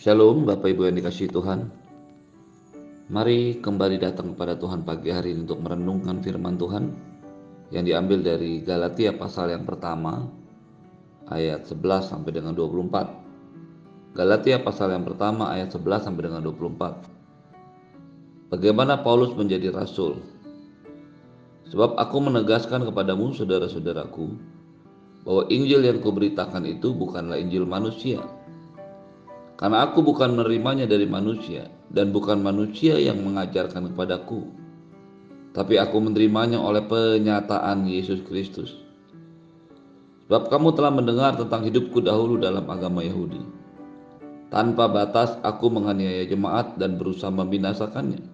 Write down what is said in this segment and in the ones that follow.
Shalom Bapak Ibu yang dikasih Tuhan. Mari kembali datang kepada Tuhan pagi hari ini untuk merenungkan firman Tuhan yang diambil dari Galatia pasal yang pertama ayat 11 sampai dengan 24 Galatia pasal yang pertama ayat 11 sampai dengan 24 Bagaimana Paulus menjadi rasul? Sebab aku menegaskan kepadamu saudara-saudaraku bahwa Injil yang kuberitakan itu bukanlah Injil manusia karena aku bukan menerimanya dari manusia dan bukan manusia yang mengajarkan kepadaku. Tapi aku menerimanya oleh penyataan Yesus Kristus. Sebab kamu telah mendengar tentang hidupku dahulu dalam agama Yahudi. Tanpa batas aku menganiaya jemaat dan berusaha membinasakannya.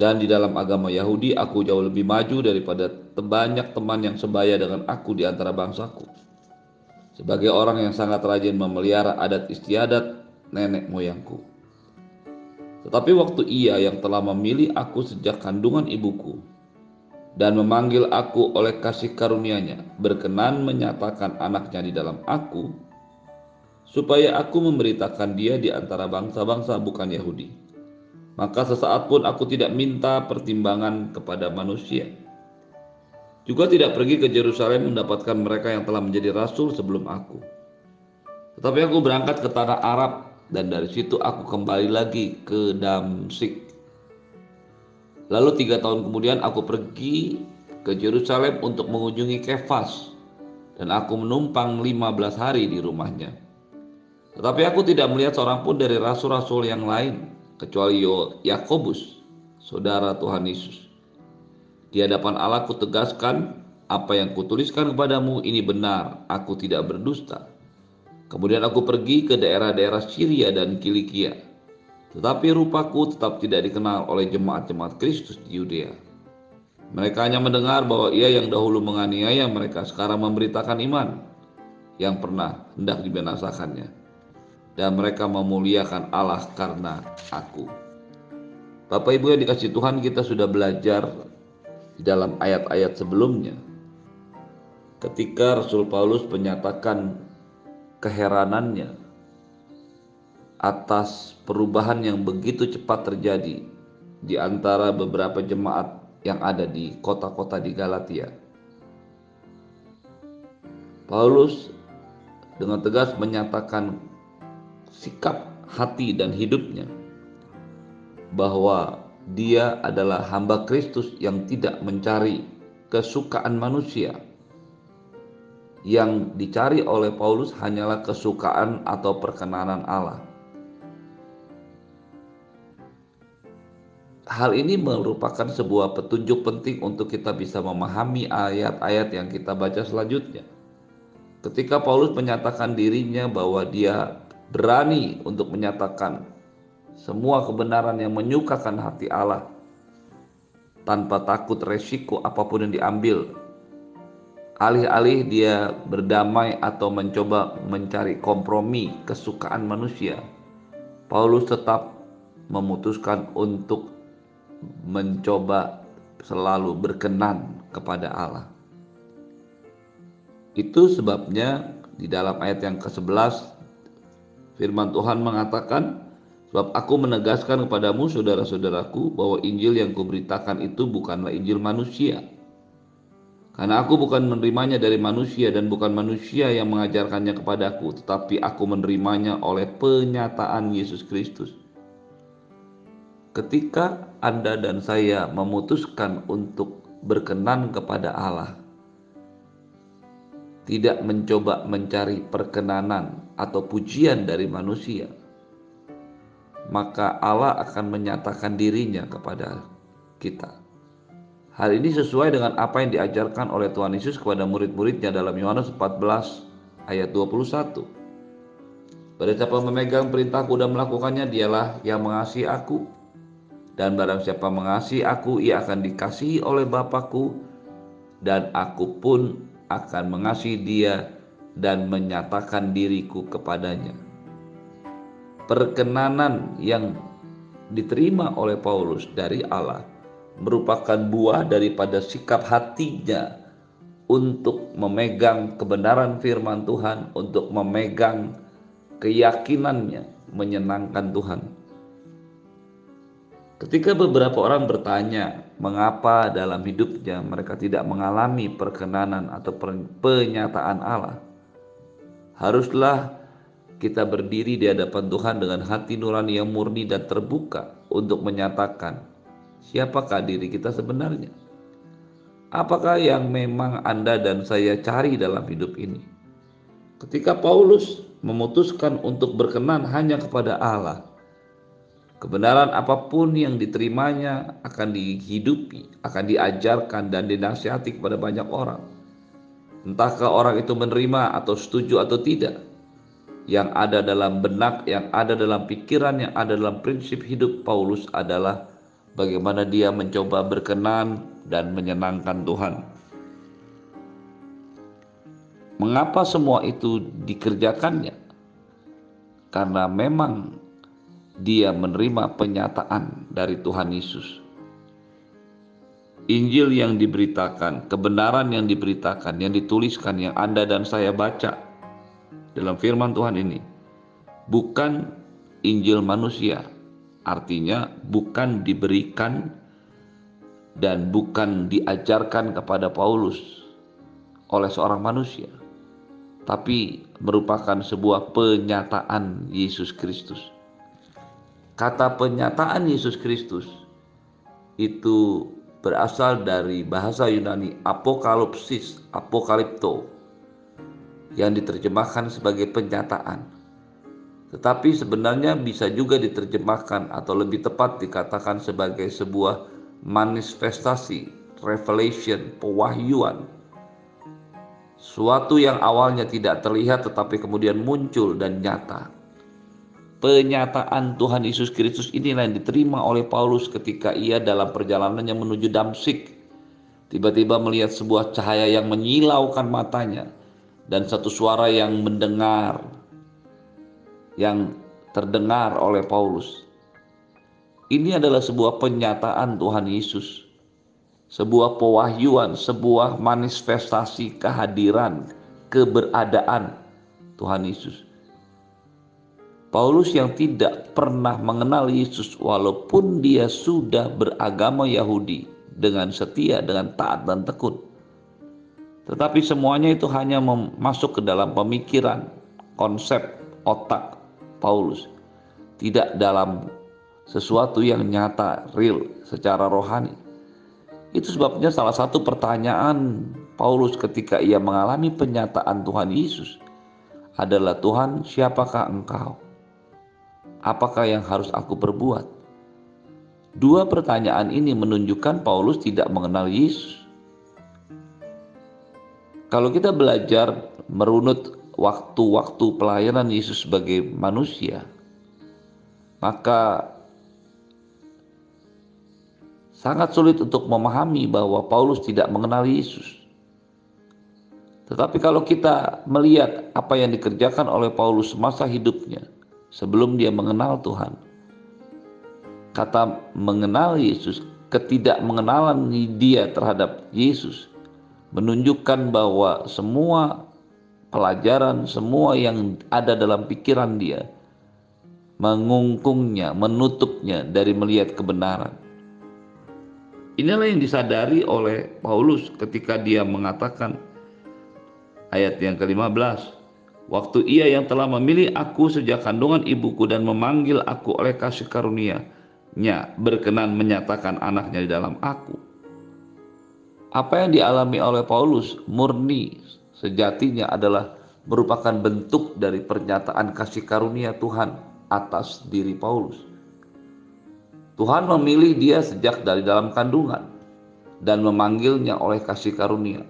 Dan di dalam agama Yahudi aku jauh lebih maju daripada banyak teman yang sebaya dengan aku di antara bangsaku sebagai orang yang sangat rajin memelihara adat istiadat nenek moyangku. Tetapi waktu ia yang telah memilih aku sejak kandungan ibuku dan memanggil aku oleh kasih karunia-Nya berkenan menyatakan anaknya di dalam aku supaya aku memberitakan dia di antara bangsa-bangsa bukan Yahudi. Maka sesaat pun aku tidak minta pertimbangan kepada manusia juga tidak pergi ke Yerusalem mendapatkan mereka yang telah menjadi rasul sebelum aku. Tetapi aku berangkat ke tanah Arab dan dari situ aku kembali lagi ke Damsik. Lalu tiga tahun kemudian aku pergi ke Yerusalem untuk mengunjungi Kefas dan aku menumpang 15 hari di rumahnya. Tetapi aku tidak melihat seorang pun dari rasul-rasul yang lain kecuali Yakobus, saudara Tuhan Yesus. Di hadapan Allah kutegaskan apa yang kutuliskan kepadamu ini benar, aku tidak berdusta. Kemudian aku pergi ke daerah-daerah Syria dan Kilikia. Tetapi rupaku tetap tidak dikenal oleh jemaat-jemaat Kristus di Yudea. Mereka hanya mendengar bahwa ia yang dahulu menganiaya mereka sekarang memberitakan iman yang pernah hendak dibinasakannya. Dan mereka memuliakan Allah karena aku. Bapak Ibu yang dikasih Tuhan kita sudah belajar di dalam ayat-ayat sebelumnya ketika Rasul Paulus menyatakan keheranannya atas perubahan yang begitu cepat terjadi di antara beberapa jemaat yang ada di kota-kota di Galatia. Paulus dengan tegas menyatakan sikap hati dan hidupnya bahwa dia adalah hamba Kristus yang tidak mencari kesukaan manusia. Yang dicari oleh Paulus hanyalah kesukaan atau perkenanan Allah. Hal ini merupakan sebuah petunjuk penting untuk kita bisa memahami ayat-ayat yang kita baca selanjutnya. Ketika Paulus menyatakan dirinya bahwa dia berani untuk menyatakan semua kebenaran yang menyukakan hati Allah tanpa takut resiko apa pun yang diambil. Alih-alih dia berdamai atau mencoba mencari kompromi kesukaan manusia, Paulus tetap memutuskan untuk mencoba selalu berkenan kepada Allah. Itu sebabnya di dalam ayat yang ke-11 firman Tuhan mengatakan Sebab aku menegaskan kepadamu saudara-saudaraku bahwa Injil yang kuberitakan itu bukanlah Injil manusia. Karena aku bukan menerimanya dari manusia dan bukan manusia yang mengajarkannya kepadaku, tetapi aku menerimanya oleh penyataan Yesus Kristus. Ketika Anda dan saya memutuskan untuk berkenan kepada Allah, tidak mencoba mencari perkenanan atau pujian dari manusia, maka Allah akan menyatakan dirinya kepada kita. Hal ini sesuai dengan apa yang diajarkan oleh Tuhan Yesus kepada murid-muridnya dalam Yohanes 14 ayat 21. Pada siapa memegang perintahku dan melakukannya dialah yang mengasihi aku. Dan barang siapa mengasihi aku ia akan dikasihi oleh Bapakku dan aku pun akan mengasihi dia dan menyatakan diriku kepadanya perkenanan yang diterima oleh Paulus dari Allah merupakan buah daripada sikap hatinya untuk memegang kebenaran firman Tuhan, untuk memegang keyakinannya menyenangkan Tuhan. Ketika beberapa orang bertanya mengapa dalam hidupnya mereka tidak mengalami perkenanan atau penyataan Allah, haruslah kita berdiri di hadapan Tuhan dengan hati nurani yang murni dan terbuka untuk menyatakan siapakah diri kita sebenarnya. Apakah yang memang Anda dan saya cari dalam hidup ini? Ketika Paulus memutuskan untuk berkenan hanya kepada Allah, Kebenaran apa pun yang diterimanya akan dihidupi, akan diajarkan dan dinasihati kepada banyak orang. Entahkah orang itu menerima atau setuju atau tidak. Yang ada dalam benak, yang ada dalam pikiran, yang ada dalam prinsip hidup Paulus adalah bagaimana dia mencoba berkenan dan menyenangkan Tuhan. Mengapa semua itu dikerjakannya? Karena memang dia menerima penyataan dari Tuhan Yesus. Injil yang diberitakan, kebenaran yang diberitakan, yang dituliskan, yang Anda dan saya baca dalam firman Tuhan ini, bukan Injil manusia, artinya bukan diberikan dan bukan diajarkan kepada Paulus oleh seorang manusia, tapi merupakan sebuah penyataan Yesus Kristus. Kata penyataan Yesus Kristus itu berasal dari bahasa Yunani apokalipsis, apokalipto yang diterjemahkan sebagai penyataan. Tetapi sebenarnya bisa juga diterjemahkan atau lebih tepat dikatakan sebagai sebuah manifestasi, revelation, pewahyuan. Suatu yang awalnya tidak terlihat tetapi kemudian muncul dan nyata. Penyataan Tuhan Yesus Kristus inilah yang diterima oleh Paulus ketika ia dalam perjalanannya menuju Damsik. Tiba-tiba melihat sebuah cahaya yang menyilaukan matanya dan satu suara yang mendengar yang terdengar oleh Paulus. Ini adalah sebuah penyataan Tuhan Yesus. Sebuah pewahyuan, sebuah manifestasi kehadiran, keberadaan Tuhan Yesus. Paulus yang tidak pernah mengenal Yesus walaupun dia sudah beragama Yahudi dengan setia, dengan taat dan tekun. Tetapi semuanya itu hanya masuk ke dalam pemikiran, konsep, otak Paulus. Tidak dalam sesuatu yang nyata, real, secara rohani. Itu sebabnya salah satu pertanyaan Paulus ketika ia mengalami penyataan Tuhan Yesus adalah Tuhan siapakah engkau? apakah yang harus aku perbuat? Dua pertanyaan ini menunjukkan Paulus tidak mengenal Yesus. Kalau kita belajar merunut waktu-waktu pelayanan Yesus sebagai manusia, maka sangat sulit untuk memahami bahwa Paulus tidak mengenal Yesus. Tetapi kalau kita melihat apa yang dikerjakan oleh Paulus semasa hidupnya, sebelum dia mengenal Tuhan. Kata mengenal Yesus, ketidakmengenalan dia terhadap Yesus menunjukkan bahwa semua pelajaran, semua yang ada dalam pikiran dia mengungkungnya, menutupnya dari melihat kebenaran. Inilah yang disadari oleh Paulus ketika dia mengatakan ayat yang ke-15 Waktu ia yang telah memilih aku sejak kandungan ibuku dan memanggil aku oleh kasih karunia-Nya berkenan menyatakan anaknya di dalam aku. Apa yang dialami oleh Paulus murni sejatinya adalah merupakan bentuk dari pernyataan kasih karunia Tuhan atas diri Paulus. Tuhan memilih dia sejak dari dalam kandungan dan memanggilnya oleh kasih karunia,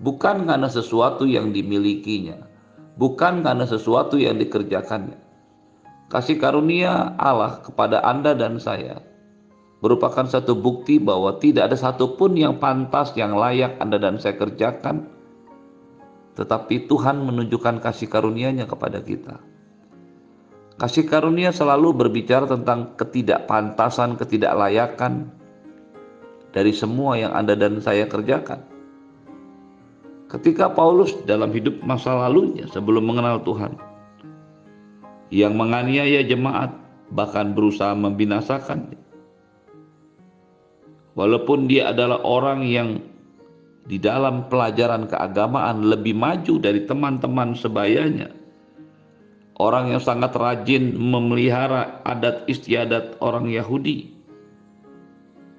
bukan karena sesuatu yang dimilikinya, bukan karena sesuatu yang dikerjakannya. Kasih karunia Allah kepada Anda dan saya merupakan satu bukti bahwa tidak ada satupun yang pantas, yang layak Anda dan saya kerjakan, tetapi Tuhan menunjukkan kasih karunia-Nya kepada kita. Kasih karunia selalu berbicara tentang ketidakpantasan, ketidaklayakan dari semua yang Anda dan saya kerjakan. Ketika Paulus dalam hidup masa lalunya sebelum mengenal Tuhan, yang menganiaya jemaat, bahkan berusaha membinasakan. Walaupun dia adalah orang yang di dalam pelajaran keagamaan lebih maju dari teman-teman sebayanya. Orang yang sangat rajin memelihara adat istiadat orang Yahudi.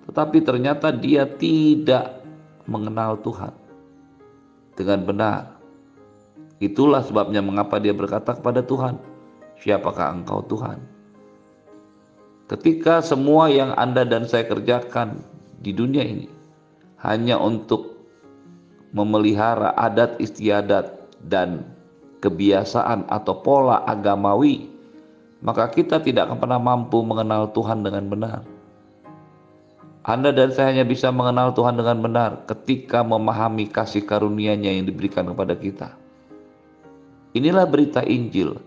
Tetapi ternyata dia tidak mengenal Tuhan dengan benar. Itulah sebabnya mengapa dia berkata kepada Tuhan, "Siapakah Engkau, Tuhan?" Ketika semua yang Anda dan saya kerjakan di dunia ini hanya untuk memelihara adat istiadat dan kebiasaan atau pola agamawi, maka kita tidak akan pernah mampu mengenal Tuhan dengan benar. Anda dan saya hanya bisa mengenal Tuhan dengan benar ketika memahami kasih karunia-Nya yang diberikan kepada kita. Inilah berita Injil,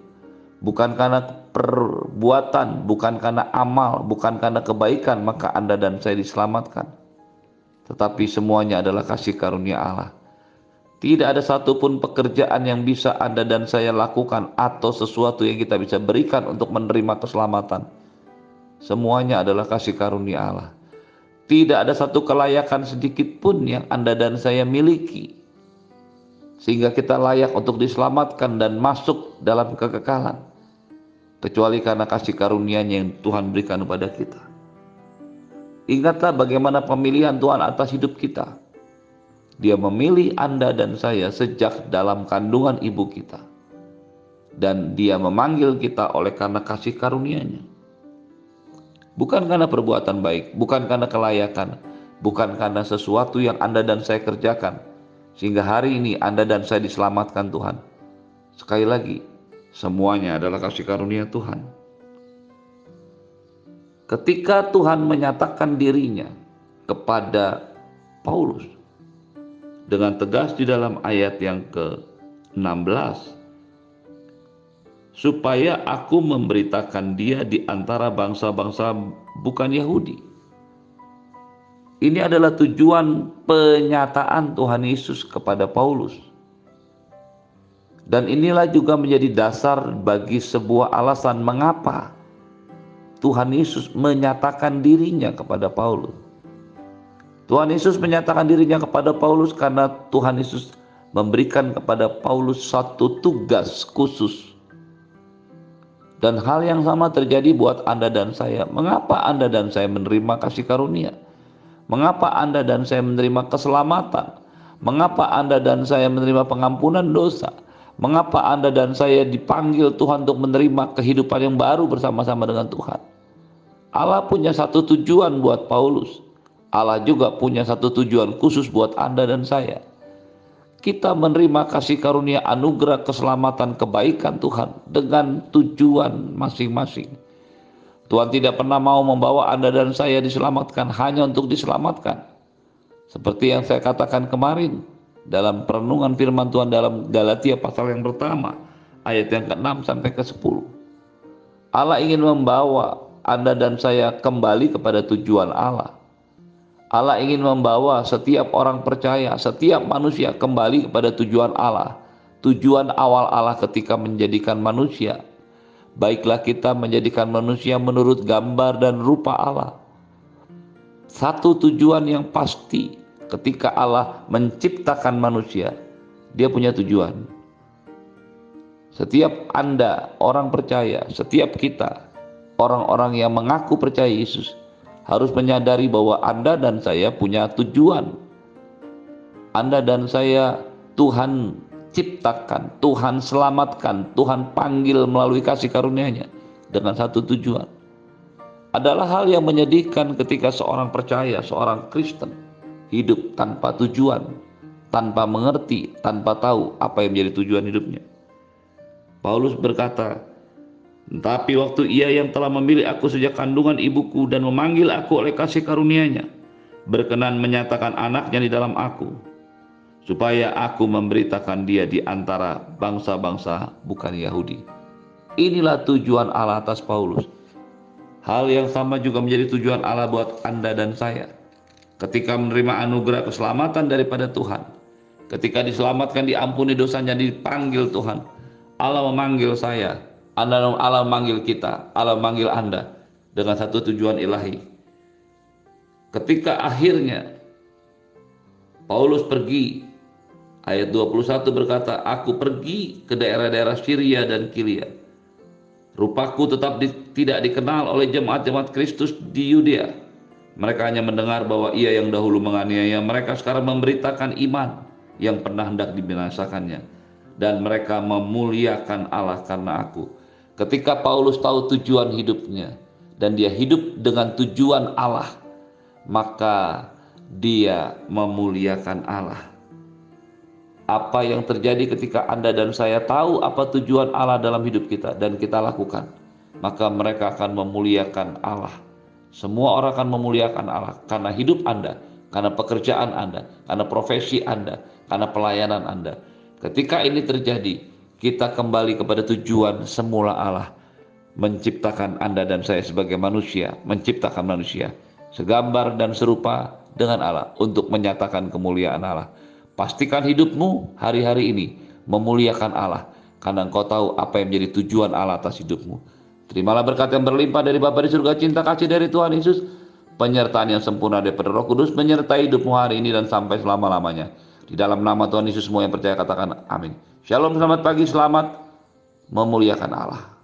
bukan karena perbuatan, bukan karena amal, bukan karena kebaikan, maka Anda dan saya diselamatkan. Tetapi semuanya adalah kasih karunia Allah. Tidak ada satupun pekerjaan yang bisa Anda dan saya lakukan atau sesuatu yang kita bisa berikan untuk menerima keselamatan. Semuanya adalah kasih karunia Allah. Tidak ada satu kelayakan sedikit pun yang Anda dan saya miliki. Sehingga kita layak untuk diselamatkan dan masuk dalam kekekalan. Kecuali karena kasih karunia-Nya yang Tuhan berikan kepada kita. Ingatlah bagaimana pemilihan Tuhan atas hidup kita. Dia memilih Anda dan saya sejak dalam kandungan ibu kita. Dan dia memanggil kita oleh karena kasih karunia-Nya bukan karena perbuatan baik, bukan karena kelayakan, bukan karena sesuatu yang Anda dan saya kerjakan, sehingga hari ini Anda dan saya diselamatkan Tuhan. Sekali lagi, semuanya adalah kasih karunia Tuhan. Ketika Tuhan menyatakan dirinya kepada Paulus dengan tegas di dalam ayat yang ke-16 supaya aku memberitakan dia di antara bangsa-bangsa bukan Yahudi. Ini adalah tujuan penyataan Tuhan Yesus kepada Paulus. Dan inilah juga menjadi dasar bagi sebuah alasan mengapa Tuhan Yesus menyatakan dirinya kepada Paulus. Tuhan Yesus menyatakan dirinya kepada Paulus karena Tuhan Yesus memberikan kepada Paulus satu tugas khusus dan hal yang sama terjadi buat Anda dan saya. Mengapa Anda dan saya menerima kasih karunia? Mengapa Anda dan saya menerima keselamatan? Mengapa Anda dan saya menerima pengampunan dosa? Mengapa Anda dan saya dipanggil Tuhan untuk menerima kehidupan yang baru bersama-sama dengan Tuhan? Allah punya satu tujuan buat Paulus. Allah juga punya satu tujuan khusus buat Anda dan saya kita menerima kasih karunia anugerah keselamatan kebaikan Tuhan dengan tujuan masing-masing. Tuhan tidak pernah mau membawa Anda dan saya diselamatkan hanya untuk diselamatkan. Seperti yang saya katakan kemarin dalam perenungan firman Tuhan dalam Galatia pasal yang pertama ayat yang ke-6 sampai ke-10. Allah ingin membawa Anda dan saya kembali kepada tujuan Allah Allah ingin membawa setiap orang percaya, setiap manusia kembali kepada tujuan Allah. Tujuan awal Allah ketika menjadikan manusia. Baiklah kita menjadikan manusia menurut gambar dan rupa Allah. Satu tujuan yang pasti ketika Allah menciptakan manusia, dia punya tujuan. Setiap Anda, orang percaya, setiap kita, orang-orang yang mengaku percaya Yesus, harus menyadari bahwa Anda dan saya punya tujuan. Anda dan saya Tuhan ciptakan, Tuhan selamatkan, Tuhan panggil melalui kasih karunia-Nya dengan satu tujuan. Adalah hal yang menyedihkan ketika seorang percaya, seorang Kristen hidup tanpa tujuan, tanpa mengerti, tanpa tahu apa yang menjadi tujuan hidupnya. Paulus berkata, tapi waktu ia yang telah memilih aku sejak kandungan ibuku dan memanggil aku oleh kasih karunia-Nya, berkenan menyatakan anaknya di dalam aku, supaya aku memberitakan dia di antara bangsa-bangsa bukan Yahudi. Inilah tujuan Allah atas Paulus. Hal yang sama juga menjadi tujuan Allah buat Anda dan saya. Ketika menerima anugerah keselamatan daripada Tuhan, ketika diselamatkan, diampuni dosanya, dipanggil Tuhan, Allah memanggil saya Anda Allah manggil kita, Allah manggil Anda dengan satu tujuan ilahi. Ketika akhirnya Paulus pergi ayat 21 berkata, "Aku pergi ke daerah-daerah Syria dan Kilia. Rupaku tetap di, tidak dikenal oleh jemaat-jemaat Kristus di Yudea." Mereka hanya mendengar bahwa ia yang dahulu menganiaya mereka sekarang memberitakan iman yang pernah hendak dibinasakannya. Dan mereka memuliakan Allah karena aku. Ketika Paulus tahu tujuan hidupnya dan dia hidup dengan tujuan Allah, maka dia memuliakan Allah. Apa yang terjadi ketika Anda dan saya tahu apa tujuan Allah dalam hidup kita dan kita lakukan, maka mereka akan memuliakan Allah semua orang akan memuliakan Allah karena hidup Anda, karena pekerjaan Anda, karena profesi Anda, karena pelayanan Anda. Ketika ini terjadi, kita kembali kepada tujuan semula Allah menciptakan Anda dan saya sebagai manusia, menciptakan manusia segambar dan serupa dengan Allah untuk menyatakan kemuliaan Allah. Pastikan hidupmu hari-hari ini memuliakan Allah karena engkau tahu apa yang menjadi tujuan Allah atas hidupmu. Terimalah berkat yang berlimpah dari Bapa di surga, cinta kasih dari Tuhan Yesus, penyertaan yang sempurna daripada Roh Kudus menyertai hidupmu hari ini dan sampai selama-lamanya. Di dalam nama Tuhan Yesus semua yang percaya katakan amin. Shalom, selamat pagi, selamat memuliakan Allah.